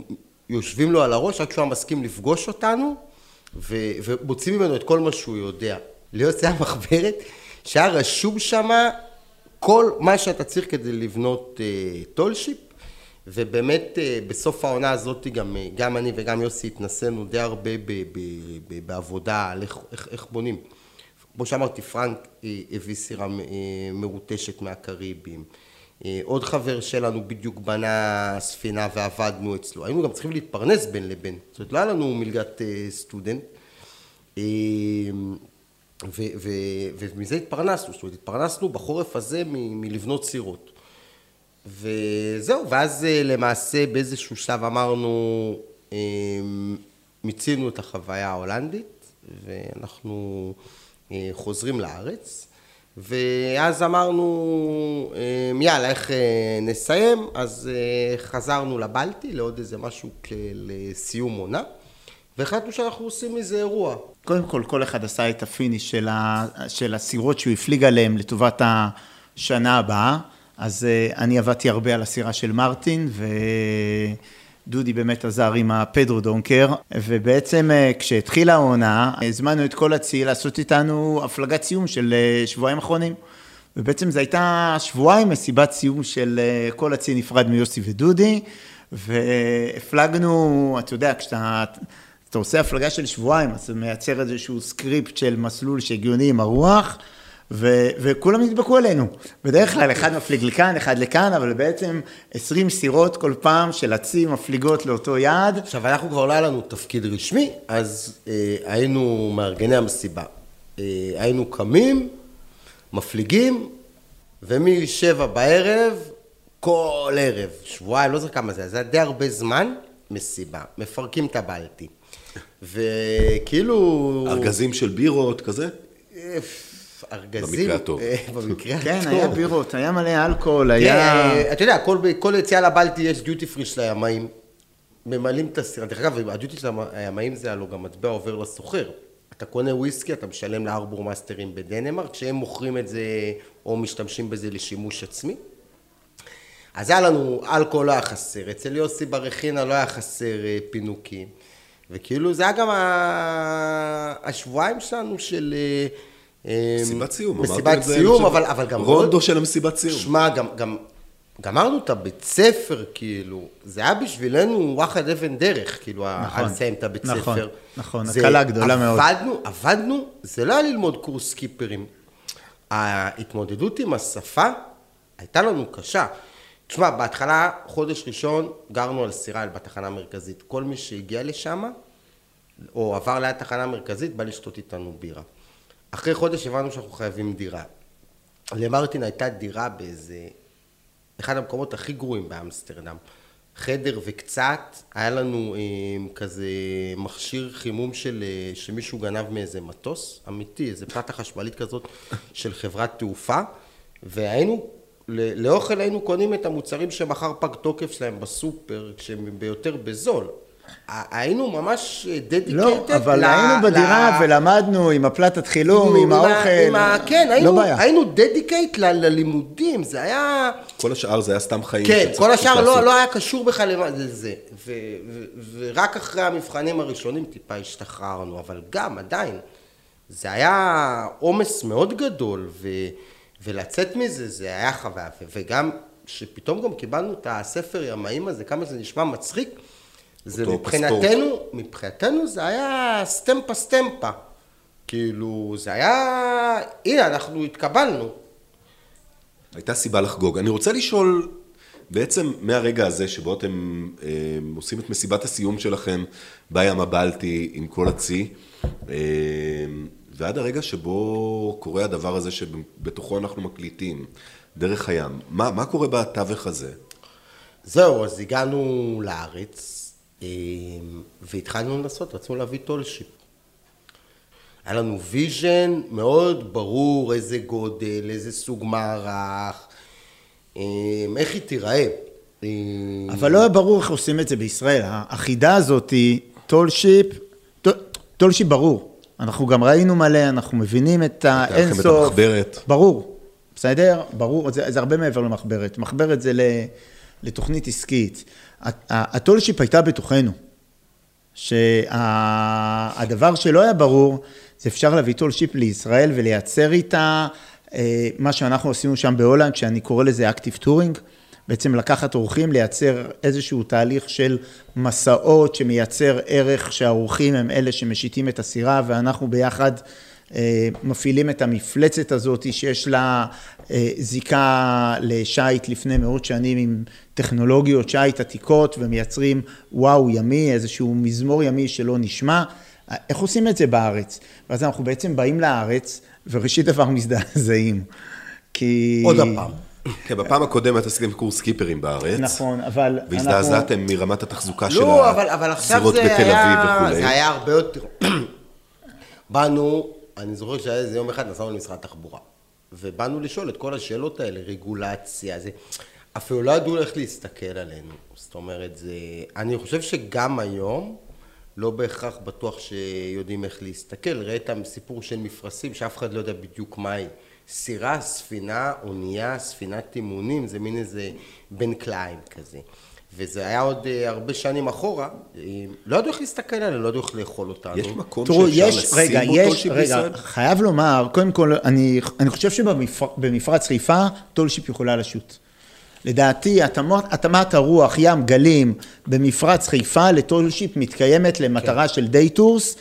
יושבים לו על הראש, רק כשהוא היה מסכים לפגוש אותנו, ו, ומוצאים ממנו את כל מה שהוא יודע. זה המחברת שהיה רשום שם כל מה שאתה צריך כדי לבנות אה, tall ship, ובאמת אה, בסוף העונה הזאת גם, אה, גם אני וגם יוסי התנסינו די הרבה ב, ב, ב, בעבודה על איך, איך, איך בונים. כמו שאמרתי, פרנק אה, הביא סירה uh, מרוטשת מהקריבים. אה, עוד חבר שלנו בדיוק בנה ספינה ועבדנו אצלו. היינו גם צריכים להתפרנס בין לבין. זאת אומרת, לא היה לנו מלגת סטודנט. אה, ומזה התפרנסנו, זאת אומרת, התפרנסנו בחורף הזה מלבנות סירות. וזהו, ואז אה, למעשה באיזשהו שלב אמרנו, אה, מיצינו את החוויה ההולנדית, ואנחנו אה, חוזרים לארץ. ואז אמרנו, יאללה, איך נסיים? אז חזרנו לבלטי לעוד איזה משהו לסיום עונה. והחלטנו שאנחנו עושים מזה אירוע. קודם כל, כל אחד עשה את ה finish של, ה, של הסירות שהוא הפליג עליהן לטובת השנה הבאה. אז אני עבדתי הרבה על הסירה של מרטין, ודודי באמת עזר עם הפדרו דונקר, ובעצם אה, כשהתחילה העונה, הזמנו את כל הצי לעשות איתנו הפלגת סיום של אה, שבועיים אחרונים. ובעצם זו הייתה שבועיים מסיבת סיום של אה, כל הצי נפרד מיוסי ודודי, והפלגנו, אתה יודע, כשאתה... אתה עושה הפלגה של שבועיים, אז זה מייצר איזשהו סקריפט של מסלול שהגיוני עם הרוח, ו- וכולם נדבקו עלינו. בדרך כלל אחד מפליג לכאן, אחד לכאן, אבל בעצם 20 סירות כל פעם של עצים מפליגות לאותו יעד. עכשיו, אנחנו כבר לא היה לנו תפקיד רשמי, אז אה, היינו מארגני המסיבה. אה, היינו קמים, מפליגים, ומשבע בערב, כל ערב, שבועיים, לא זוכר כמה זה, זה היה די הרבה זמן, מסיבה. מפרקים את הבלטי. וכאילו... ארגזים של בירות, כזה? ארגזים. במקרה הטוב. אה, במקרה כן, הטוב. היה בירות, היה מלא אלכוהול, כן, היה... אתה יודע, כל, כל יציאה לבלטי יש דיוטי פרי של הימאים. ממלאים את הסירה. דרך אגב, הדיוטי של הימאים זה הלוא גם מטבע עובר לסוחר. אתה קונה וויסקי, אתה משלם לארבור מאסטרים בדנמרק, כשהם מוכרים את זה או משתמשים בזה לשימוש עצמי. אז היה לנו, אלכוהול לא היה חסר, אצל יוסי ברכינה לא היה חסר אה, פינוקים. וכאילו זה היה גם השבועיים שלנו של... אה, מסיבת סיום, אמרתי מסיבת את זה, סיום, אבל, אבל גם... רונדו של המסיבת סיום. שמע, גם, גם גמרנו את הבית ספר, כאילו, זה היה בשבילנו וואחד אבן דרך, כאילו, נכון, לסיים את הבית נכון, ספר. נכון, זה- הקלה גדולה מאוד. עבדנו, עבדנו, זה לא היה ללמוד קורס סקיפרים. ההתמודדות עם השפה הייתה לנו קשה. תשמע, בהתחלה, חודש ראשון, גרנו על סירה בתחנה המרכזית. כל מי שהגיע לשם, או עבר ליד תחנה מרכזית, בא לשתות איתנו בירה. אחרי חודש הבנו שאנחנו חייבים דירה. למרטין הייתה דירה באיזה, אחד המקומות הכי גרועים באמסטרדם. חדר וקצת, היה לנו אה, כזה מכשיר חימום של, אה, שמישהו גנב מאיזה מטוס, אמיתי, איזה פלטה חשמלית כזאת של חברת תעופה, והיינו, לאוכל היינו קונים את המוצרים שמחר פג תוקף שלהם בסופר, כשהם ביותר בזול. היינו ממש dedicated לא, אבל היינו בדירה ולמדנו עם הפלטת חילום, עם האוכל. עם ה... כן, לא היינו, בעיה. היינו dedicated ל- ללימודים, זה היה... כל השאר זה היה סתם חיים. כן, כל השאר. לא, לא היה קשור בכלל למה זה זה. ו, ו, ורק אחרי המבחנים הראשונים טיפה השתחררנו, אבל גם עדיין, זה היה עומס מאוד גדול, ו, ולצאת מזה זה היה חוויה, ו, וגם שפתאום גם קיבלנו את הספר ימאים הזה, כמה זה נשמע מצחיק, זה מבחינתנו, מבחינתנו זה היה סטמפה סטמפה. כאילו, זה היה, הנה, אנחנו התקבלנו. הייתה סיבה לחגוג. אני רוצה לשאול, בעצם מהרגע הזה שבו אתם אה, עושים את מסיבת הסיום שלכם בים הבלטי עם כל הצי, אה, ועד הרגע שבו קורה הדבר הזה שבתוכו אנחנו מקליטים, דרך הים, מה, מה קורה בתווך הזה? זהו, אז הגענו לארץ, והתחלנו לנסות, רצינו להביא tall ship. היה לנו vision מאוד ברור, איזה גודל, איזה סוג מערך, אה, איך היא תיראה. אה, אבל לא היה ברור איך עושים את זה בישראל. החידה הזאת היא tall ship, tall ship ברור. אנחנו גם ראינו מלא, אנחנו מבינים את האינסוף. את המחברת. ברור, בסדר? ברור, זה, זה הרבה מעבר למחברת. מחברת זה לתוכנית עסקית. ה tall ship הייתה בתוכנו. שהדבר שלא היה ברור, זה אפשר להביא tall ship לישראל ולייצר איתה אה, מה שאנחנו עשינו שם בהולנד, שאני קורא לזה active touring. בעצם לקחת אורחים, לייצר איזשהו תהליך של מסעות שמייצר ערך שהאורחים הם אלה שמשיטים את הסירה ואנחנו ביחד אה, מפעילים את המפלצת הזאת שיש לה אה, זיקה לשייט לפני מאות שנים עם טכנולוגיות שייט עתיקות ומייצרים וואו ימי, איזשהו מזמור ימי שלא נשמע. איך עושים את זה בארץ? ואז אנחנו בעצם באים לארץ וראשית דבר מזדעזעים. כי... עוד הפעם. כן, בפעם הקודמת עשיתם קורס קיפרים בארץ. נכון, אבל אנחנו... והזדעזעתם מרמת התחזוקה של לא, אבל, אבל עכשיו זה בתל היה, אביב וכולי. זה היה הרבה יותר... באנו, אני זוכר שהיה איזה יום אחד נסענו למשרד התחבורה, ובאנו לשאול את כל השאלות האלה, רגולציה, זה... אפילו לא ידעו איך להסתכל עלינו. זאת אומרת, זה... אני חושב שגם היום, לא בהכרח בטוח שיודעים איך להסתכל. ראה את הסיפור של מפרשים, שאף אחד לא יודע בדיוק מה היא. סירה, ספינה, אונייה, ספינת אימונים, זה מין איזה בן כלאיים כזה. וזה היה עוד אה, הרבה שנים אחורה, אה, לא ידעו איך להסתכל עלינו, לא ידעו איך לאכול אותנו. יש מקום תראו, שאפשר יש, לשים רגע, בו יש, רגע, בישראל? חייב לומר, קודם כל, אני, אני חושב שבמפרץ חיפה, tall ship יכולה לשוט. לדעתי, התאמת, התאמת הרוח, ים, גלים, במפרץ חיפה ל tall ship מתקיימת למטרה כן. של day tours.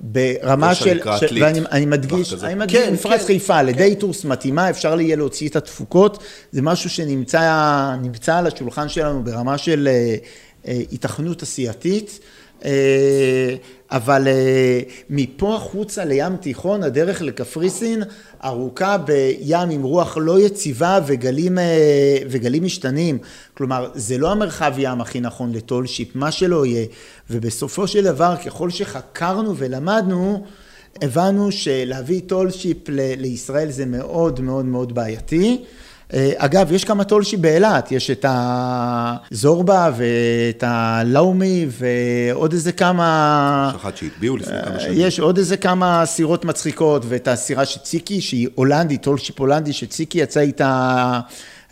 ברמה של, של ואני אני מדגיש. אני מדגיש, כן, מפרץ כן, חיפה ל day tours מתאימה, אפשר יהיה להוציא את התפוקות, זה משהו שנמצא נמצא על השולחן שלנו ברמה של אה, אה, היתכנות עשייתית. אה, אבל אה, מפה החוצה לים תיכון, הדרך לקפריסין ארוכה בים עם רוח לא יציבה וגלים, אה, וגלים משתנים. כלומר, זה לא המרחב ים הכי נכון ל tall ship, מה שלא יהיה. ובסופו של דבר, ככל שחקרנו ולמדנו, הבנו שלהביא tall ship ל- לישראל זה מאוד מאוד מאוד בעייתי. אה, אגב, יש כמה tall ship באילת, יש את הזורבה ואת הלאומי ועוד איזה כמה... יש אחת שהטביעו לפני כמה שנים. יש עוד איזה כמה סירות מצחיקות, ואת הסירה של ציקי, שהיא הולנדית, tall ship הולנדי, שציקי יצא איתה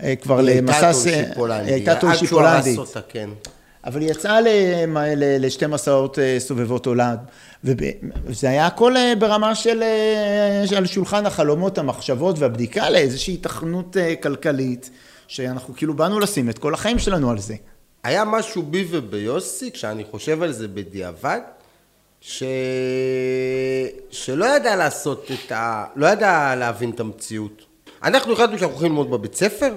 אה, כבר היא למסע... הייתה tall ship הולנדי. היא הייתה עד tall ship אבל היא יצאה למ- ל- לשתי מסעות אה, סובבות עולם, וזה היה הכל אה, ברמה של, אה, על שולחן החלומות, המחשבות והבדיקה לאיזושהי היתכנות אה, כלכלית, שאנחנו כאילו באנו לשים את כל החיים שלנו על זה. היה משהו בי וביוסי, כשאני חושב על זה בדיעבד, ש... שלא ידע לעשות את ה... לא ידע להבין את המציאות. אנחנו החלטנו שאנחנו הולכים ללמוד בבית ספר,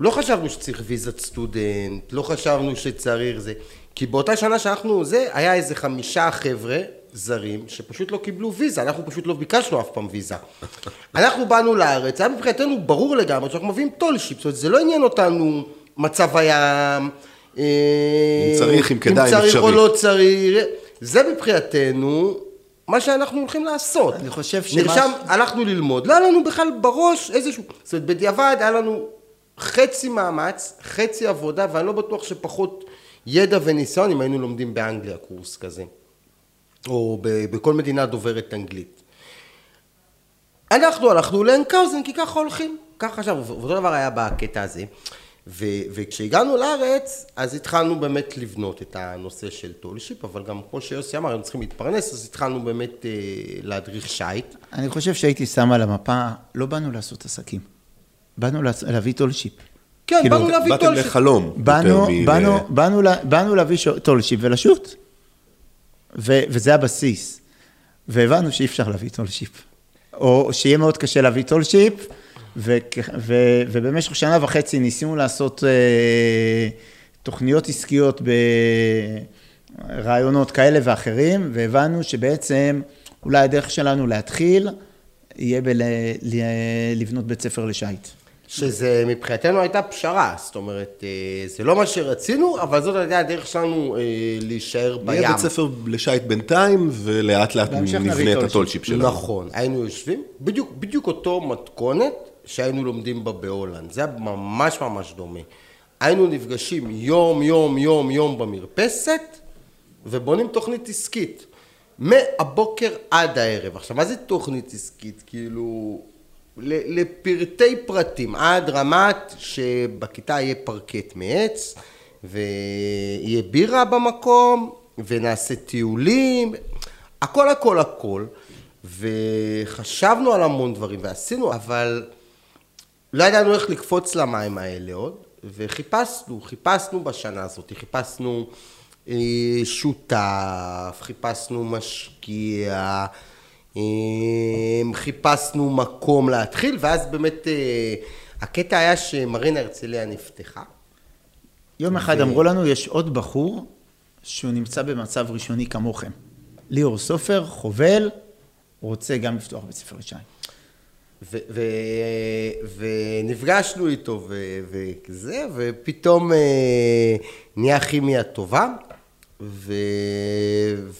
לא חשבנו שצריך ויזת סטודנט, לא חשבנו שצריך זה, כי באותה שנה שאנחנו זה, היה איזה חמישה חבר'ה זרים שפשוט לא קיבלו ויזה, אנחנו פשוט לא ביקשנו אף פעם ויזה. אנחנו באנו לארץ, היה מבחינתנו ברור לגמרי שאנחנו מביאים tall ship, זאת אומרת זה לא עניין אותנו מצב הים, אה, אם צריך, אם כדאי, אם אם צריך או אפשרי. לא צריך, זה מבחינתנו מה שאנחנו הולכים לעשות. אני חושב שמה- נרשם, הלכנו ללמוד, לא היה לנו בכלל בראש איזשהו, זאת אומרת בדיעבד היה לנו חצי מאמץ, חצי עבודה, ואני לא בטוח שפחות ידע וניסיון אם היינו לומדים באנגליה קורס כזה, או בכל מדינה דוברת אנגלית. אנחנו הלכנו לאנקהאוזן כי ככה הולכים, ככה חשבנו, ואותו דבר היה בקטע הזה. ו- וכשהגענו לארץ, אז התחלנו באמת לבנות את הנושא של tall ship, אבל גם כמו שיוסי אמר, היינו צריכים להתפרנס, אז התחלנו באמת אה, להדריך שיט. אני חושב שהייתי שם על המפה, לא באנו לעשות עסקים, באנו להביא tall ship. כן, כאילו, באנו להביא באתם tall ship. לחלום. יותר באנו, מ- באנו, באנו, לה- באנו להביא ש- tall ship ולשוט. ו, וזה הבסיס. והבנו שאי אפשר להביא tall ship. או שיהיה מאוד קשה להביא tall ship, ו, ו, ובמשך שנה וחצי ניסינו לעשות אה, תוכניות עסקיות ברעיונות כאלה ואחרים, והבנו שבעצם אולי הדרך שלנו להתחיל יהיה בלבנות בית ספר לשייט. שזה מבחינתנו הייתה פשרה, זאת אומרת, אה, זה לא מה שרצינו, אבל זאת הייתה הדרך שלנו אה, להישאר בים. נהיה בית ספר לשייט בינתיים, ולאט לאט נבנה את tall ship. ה tall ship שלנו. נכון, היינו יושבים, בדיוק, בדיוק אותו מתכונת שהיינו לומדים בה בהולנד, זה היה ממש ממש דומה. היינו נפגשים יום, יום, יום, יום במרפסת, ובונים תוכנית עסקית. מהבוקר עד הערב. עכשיו, מה זה תוכנית עסקית? כאילו, לפרטי פרטים, עד רמת שבכיתה יהיה פרקט מעץ, ויהיה בירה במקום, ונעשה טיולים, הכל הכל הכל. וחשבנו על המון דברים ועשינו, אבל לא ידענו איך לקפוץ למים האלה עוד, וחיפשנו, חיפשנו בשנה הזאת, חיפשנו אה, שותף, חיפשנו משקיע, חיפשנו מקום להתחיל, ואז באמת אה, הקטע היה שמרינה הרצליה נפתחה. יום אחד ו- אמרו לנו, יש עוד בחור שהוא נמצא במצב ראשוני כמוכם. ליאור סופר, חובל, רוצה גם לפתוח בית ספר לשי. ו- ו- ונפגשנו איתו ו- וזה, ופתאום אה, נהיה כימיה טובה,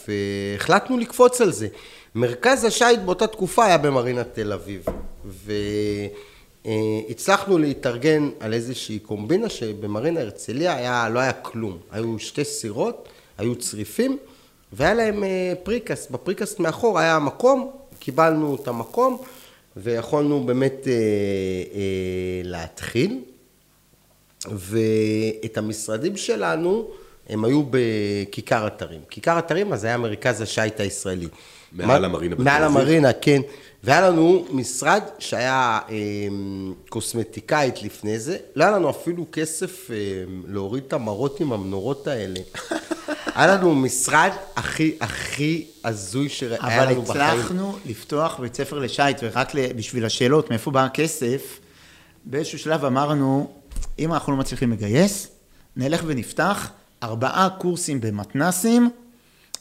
והחלטנו לקפוץ על זה. מרכז השייט באותה תקופה היה במרינה תל אביב, והצלחנו להתארגן על איזושהי קומבינה שבמרינה הרצליה היה, לא היה כלום, היו שתי סירות, היו צריפים, והיה להם אה, פריקס, בפריקס מאחור היה מקום, קיבלנו את המקום, ויכולנו באמת אה, אה, להתחיל. ואת המשרדים שלנו, הם היו בכיכר אתרים. כיכר אתרים, אז היה מרכז השייט הישראלי. מעל מה- המרינה בתל מעל אביב? המרינה, כן. והיה לנו משרד שהיה אה, קוסמטיקאית לפני זה, לא היה לנו אפילו כסף אה, להוריד את המראות עם המנורות האלה. היה לנו משרד הכי הכי הזוי שהיה אבל לנו בחיים. הצלחנו לפתוח בית ספר לשייט, ורק ל- בשביל השאלות, מאיפה בא הכסף, באיזשהו שלב אמרנו, אם אנחנו לא מצליחים לגייס, נלך ונפתח ארבעה קורסים במתנסים,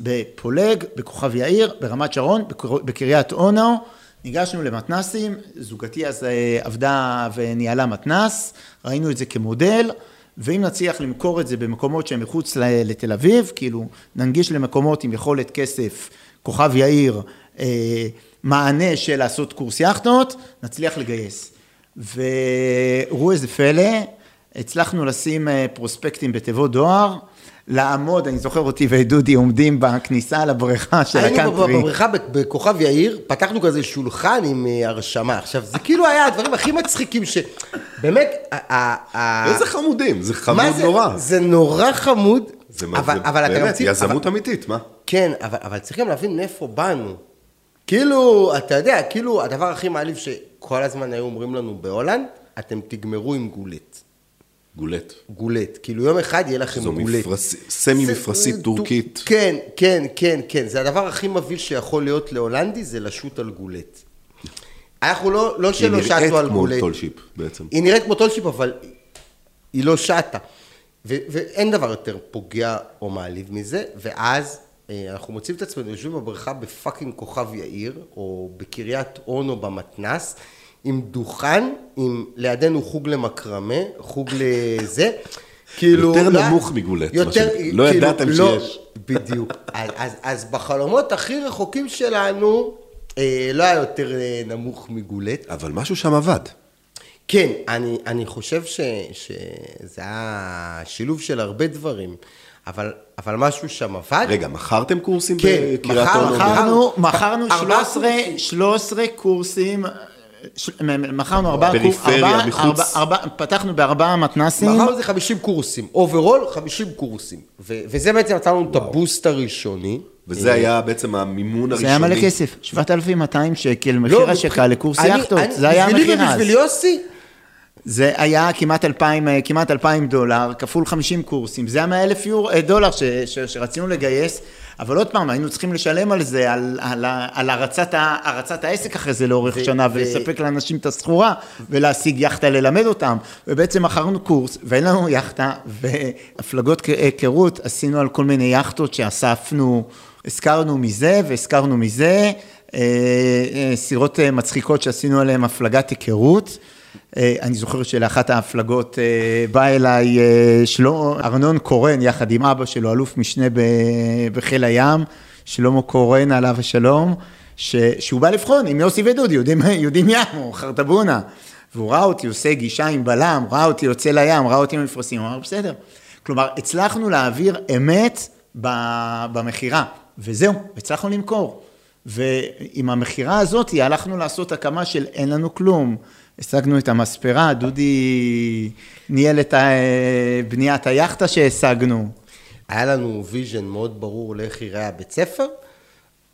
בפולג, בכוכב יאיר, ברמת שרון, בקר- בקריית אונו. ניגשנו למתנסים, זוגתי אז אה, עבדה וניהלה מתנס, ראינו את זה כמודל, ואם נצליח למכור את זה במקומות שהם מחוץ לתל אביב, כאילו ננגיש למקומות עם יכולת כסף, כוכב יאיר, אה, מענה של לעשות קורס יאכטות, נצליח לגייס. וראו איזה פלא, הצלחנו לשים אה, פרוספקטים בתיבות דואר, לעמוד, אני זוכר אותי ודודי עומדים בכניסה לבריכה של היינו הקאנטרי. בבריכה ב- בכוכב יאיר, פתחנו כזה שולחן עם אה, הרשמה. עכשיו, זה כאילו היה הדברים הכי מצחיקים ש... באמת, איזה חמודים, זה חמוד זה- נורא. זה נורא חמוד. זה מה- אבל, זה אבל אתה גם באמת, צריך... יזמות אבל- אמיתית, מה? כן, אבל, אבל צריכים להבין מאיפה באנו. כאילו, אתה יודע, כאילו, הדבר הכי מעליב שכל הזמן היו אומרים לנו בהולנד, אתם תגמרו עם גולט. גולט. גולט. כאילו, יום אחד יהיה לכם זו גולט. מפרשי- סמי זה- מפרשית זה- טורקית. כן, כן, כן, כן. זה הדבר הכי מבהיל שיכול להיות להולנדי, זה לשוט על גולט. אנחנו לא, לא היא שלא נראית שטנו על כמו גולט. tall ship בעצם. היא נראית כמו tall ship, אבל היא לא שטה. ו- ואין דבר יותר פוגע או מעליב מזה, ואז אה, אנחנו מוצאים את עצמנו יושבים בבריכה ב fucking כוכב יאיר, או בקריית אונו במתנס, עם דוכן, עם לידינו חוג למקרמה, חוג לזה. כאילו... יותר לא- נמוך מגולט, מה יותר, שנקרא. לא כאילו, ידעתם לא- שיש. בדיוק. אז, אז, אז בחלומות הכי רחוקים שלנו, אה, לא היה יותר אה, נמוך מגולט. אבל משהו שם עבד. כן, אני, אני חושב ש, שזה היה שילוב של הרבה דברים, אבל, אבל משהו שם עבד. רגע, מכרתם קורסים כן, בקריית אונו? מכר- מכרנו, מכרנו ארבעה 13, קורסים. 13 קורסים, מכרנו ארבעה פריפריה, ארבעה- מחוץ. ארבעה- ארבעה- פתחנו בארבעה מתנסים, מחר זה 50 קורסים, overall 50 קורסים. ו, וזה בעצם נתן לנו את ה boost הראשוני. וזה היה בעצם המימון הראשוני. זה היה מלא כסף, 7,200 שקל, לא, מחיר מבח- השקה לקורס יאכטות, זה היה בשבילי המחיר אז. ובשביל יוסי, זה היה כמעט 2,000, אה, כמעט 2,000 דולר, כפול 50 קורסים, זה היה 100 אלף אה, דולר ש, ש, שרצינו לגייס, אבל עוד פעם, היינו צריכים לשלם על זה, על, על, על הרצת, הרצת העסק אחרי זה לאורך ו- שנה, ו- ולספק לאנשים את הסחורה, ולהשיג יאכטה ללמד אותם, ובעצם מכרנו קורס, ואין לנו יאכטה, והפלגות היכרות עשינו על כל מיני יאכטות שאספנו, הזכרנו מזה והזכרנו מזה, אה, אה, סירות אה, מצחיקות שעשינו עליהן הפלגת היכרות. אה, אני זוכר שלאחת ההפלגות אה, בא אליי אה, שלמה, ארנון קורן, יחד עם אבא שלו, אלוף משנה בחיל הים, שלמה קורן, עליו השלום, ש, שהוא בא לבחון עם יוסי ודודי, יודעים, יודעים ים, או חרטבונה. והוא ראה אותי עושה גישה עם בלם, ראה אותי יוצא לים, ראה אותי עם מפרשים, הוא אמר, בסדר. כלומר, הצלחנו להעביר אמת במכירה, וזהו, הצלחנו למכור. ועם המכירה הזאת הלכנו לעשות הקמה של אין לנו כלום. השגנו את המספנה, דודי ניהל את בניית היאכטה שהשגנו. היה לנו vision מאוד ברור לאיך ייראה הבית ספר,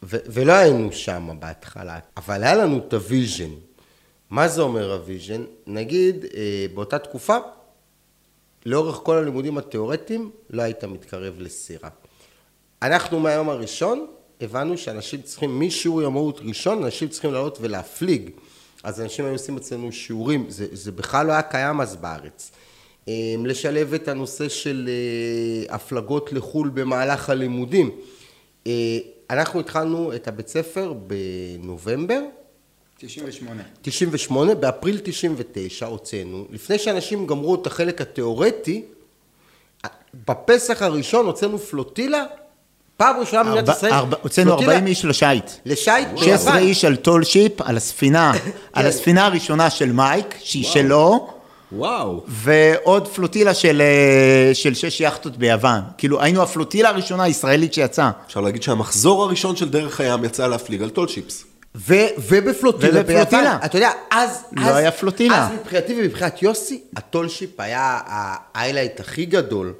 ו- ולא היינו שם בהתחלה, אבל היה לנו את ה vision. מה זה אומר ה vision? נגיד, אה, באותה תקופה, לאורך כל הלימודים התיאורטיים, לא היית מתקרב לסירה. אנחנו מהיום הראשון הבנו שאנשים צריכים, משיעור המהות ראשון, אנשים צריכים לעלות ולהפליג. אז אנשים היו עושים אצלנו שיעורים, זה, זה בכלל לא היה קיים אז בארץ. אמ, לשלב את הנושא של אה, הפלגות לחו"ל במהלך הלימודים. אה, אנחנו התחלנו את הבית ספר בנובמבר. 98. 98, באפריל 99 הוצאנו, לפני שאנשים גמרו את החלק התיאורטי, בפסח הראשון הוצאנו פלוטילה פעם ראשונה במדינת ישראל. הוצאנו 40 איש לשייט. לשייט? 16 איש על tall ship, על הספינה, על כן. הספינה הראשונה של מייק, שהיא שלו. וואו. ועוד פלוטילה של, אה, של שש יאכטות ביוון. כאילו, היינו הפלוטילה הראשונה הישראלית שיצאה. אפשר להגיד שהמחזור הראשון של דרך הים יצא להפליג על tall ships. ו- ובפלוטילה ביוון. אתה יודע, אז... לא אז, היה פלוטילה. אז מבחינתי ומבחינת יוסי, הטול שיפ היה האיילייט הכי גדול.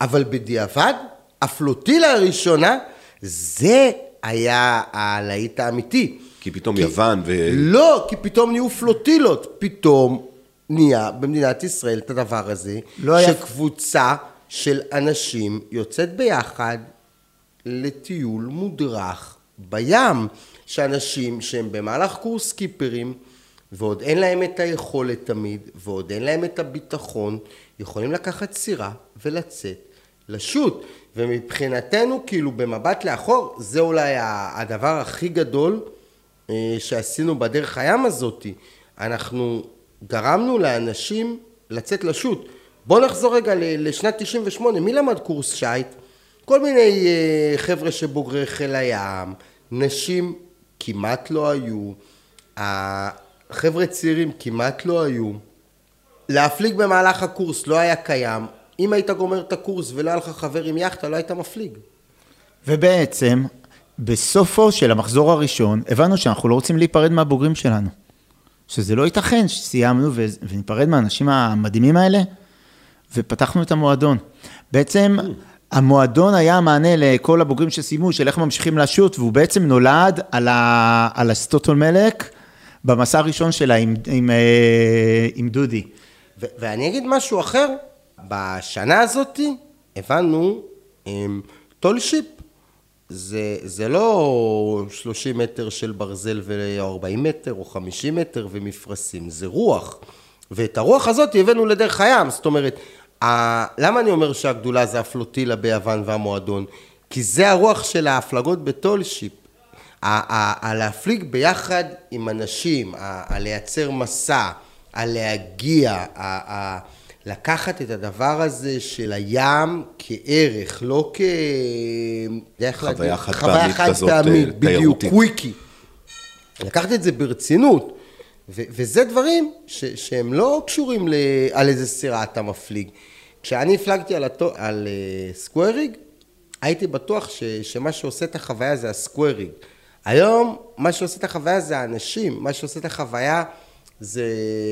אבל בדיעבד, הפלוטילה הראשונה, זה היה הלהיט האמיתי. כי פתאום כי, יוון ו... לא, כי פתאום נהיו פלוטילות. פתאום נהיה במדינת ישראל את הדבר הזה, לא שקבוצה היה... של אנשים יוצאת ביחד לטיול מודרך בים. שאנשים שהם במהלך קורס קיפרים, ועוד אין להם את היכולת תמיד, ועוד אין להם את הביטחון, יכולים לקחת סירה ולצאת לשוט. ומבחינתנו, כאילו במבט לאחור, זה אולי הדבר הכי גדול אה, שעשינו בדרך הים הזאתי. אנחנו גרמנו לאנשים לצאת לשוט. בואו נחזור רגע לשנת 98, מי למד קורס שייט? כל מיני אה, חבר'ה שבוגרי חיל הים, נשים כמעט לא היו, החבר'ה צעירים כמעט לא היו. להפליג במהלך הקורס לא היה קיים, אם היית גומר את הקורס ולא היה לך חבר עם יאכטה, לא היית מפליג. ובעצם, בסופו של המחזור הראשון, הבנו שאנחנו לא רוצים להיפרד מהבוגרים שלנו. שזה לא ייתכן שסיימנו וניפרד מהאנשים המדהימים האלה, ופתחנו את המועדון. בעצם, המועדון היה המענה לכל הבוגרים שסיימו, של איך ממשיכים לשוט, והוא בעצם נולד על, ה, על הסטוטולמלק במסע הראשון שלה עם, עם, אה, עם דודי. ו- ואני אגיד משהו אחר, בשנה הזאת הבנו טול שיפ. זה, זה לא 30 מטר של ברזל ו-40 מטר או 50 מטר ומפרשים, זה רוח. ואת הרוח הזאת הבאנו לדרך הים, זאת אומרת, למה אני אומר שהגדולה זה הפלוטילה ביוון והמועדון? כי זה הרוח של ההפלגות בטולשיפ. הלהפליג ביחד עם אנשים, הלייצר מסע, הלהגיע, לקחת את הדבר הזה של הים כערך, לא כ... חוויה חד פעמית כזאת, אה, תיירותית. בדיוק, קוויקי. לקחת את זה ברצינות. ו- וזה דברים ש- שהם לא קשורים ל- על איזה סירה אתה מפליג. כשאני הפלגתי על, התו- על uh, סקוויריג, הייתי בטוח ש- שמה שעושה את החוויה זה הסקוויריג. היום, מה שעושה את החוויה זה האנשים, מה שעושה את החוויה זה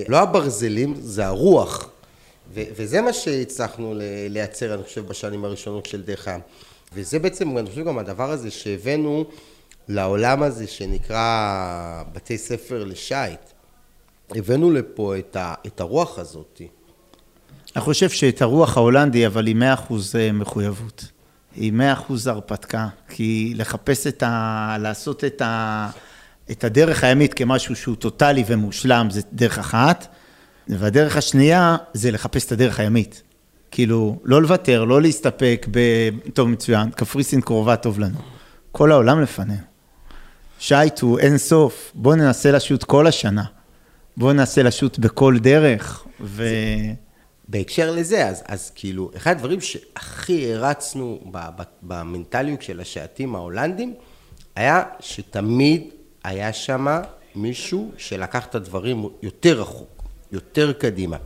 לא הברזלים, זה הרוח. וזה מה שהצלחנו לייצר, אני חושב, בשנים הראשונות של דרך הים. וזה בעצם, אני חושב, גם הדבר הזה שהבאנו לעולם הזה שנקרא בתי ספר לשייט. הבאנו לפה את, ה, את הרוח הזאת. אני חושב שאת הרוח ההולנדי, אבל עם 100% אה, מחויבות. עם 100% הרפתקה. כי לחפש את ה... לעשות את, ה, את הדרך הימית כמשהו שהוא טוטאלי ומושלם, זה דרך אחת. והדרך השנייה זה לחפש את הדרך הימית. כאילו, לא לוותר, לא להסתפק ב... טוב, מצוין, קפריסין קרובה טוב לנו. כל העולם לפנינו. שייט הוא אין סוף, בואו ננסה לשוט כל השנה. בואו ננסה לשוט בכל דרך, ו... בהקשר לזה, אז, אז כאילו, אחד הדברים שהכי הרצנו במנטליות של השעטים ההולנדים, היה שתמיד היה שם מישהו שלקח את הדברים יותר רחוק, יותר קדימה.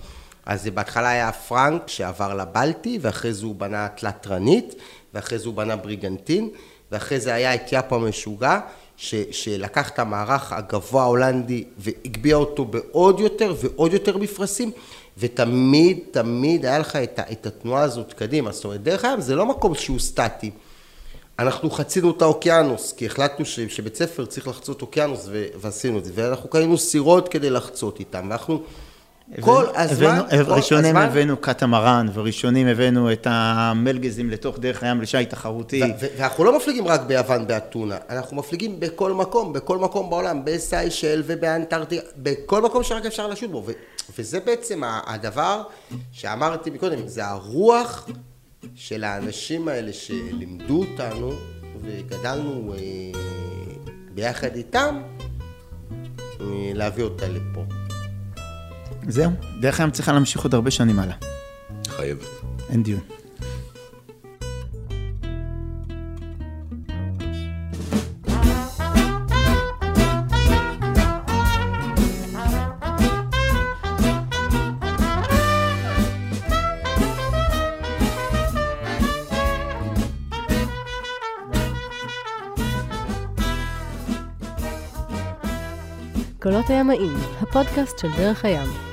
אז זה בהתחלה היה פרנק שעבר לבלטי, ואחרי זה הוא בנה תלת-רנית, ואחרי זה הוא בנה בריגנטין, ואחרי זה היה את יאפו המשוגע, ש, שלקח את המערך הגבוה ההולנדי והגביה אותו בעוד יותר ועוד יותר מפרשים, ותמיד, תמיד היה לך את, את התנועה הזאת קדימה. זאת אומרת, דרך הים זה לא מקום שהוא סטטי. אנחנו חצינו את האוקיינוס, כי החלטנו ש, שבית ספר צריך לחצות אוקיינוס, ו, ועשינו את זה, ואנחנו קנינו סירות כדי לחצות איתם, ואנחנו... כל הזמן, הבאנו, ראשונים הזמן, הבאנו קטמרן, וראשונים הבאנו את המלגזים לתוך דרך הים לשיט תחרותי. ואנחנו לא מפליגים רק ביוון באתונה, אנחנו מפליגים בכל מקום, בכל מקום בעולם, בסיישל ובאנטארקטיקה, בכל מקום שרק אפשר לשוט בו. וזה בעצם הדבר שאמרתי מקודם, זה הרוח של האנשים האלה שלימדו אותנו וגדלנו אה, ביחד איתם, אה, להביא אותה לפה. זהו, דרך הים צריכה להמשיך עוד הרבה שנים הלאה. חייבת. אין דיון. קולות הימאים, הפודקאסט של דרך הים.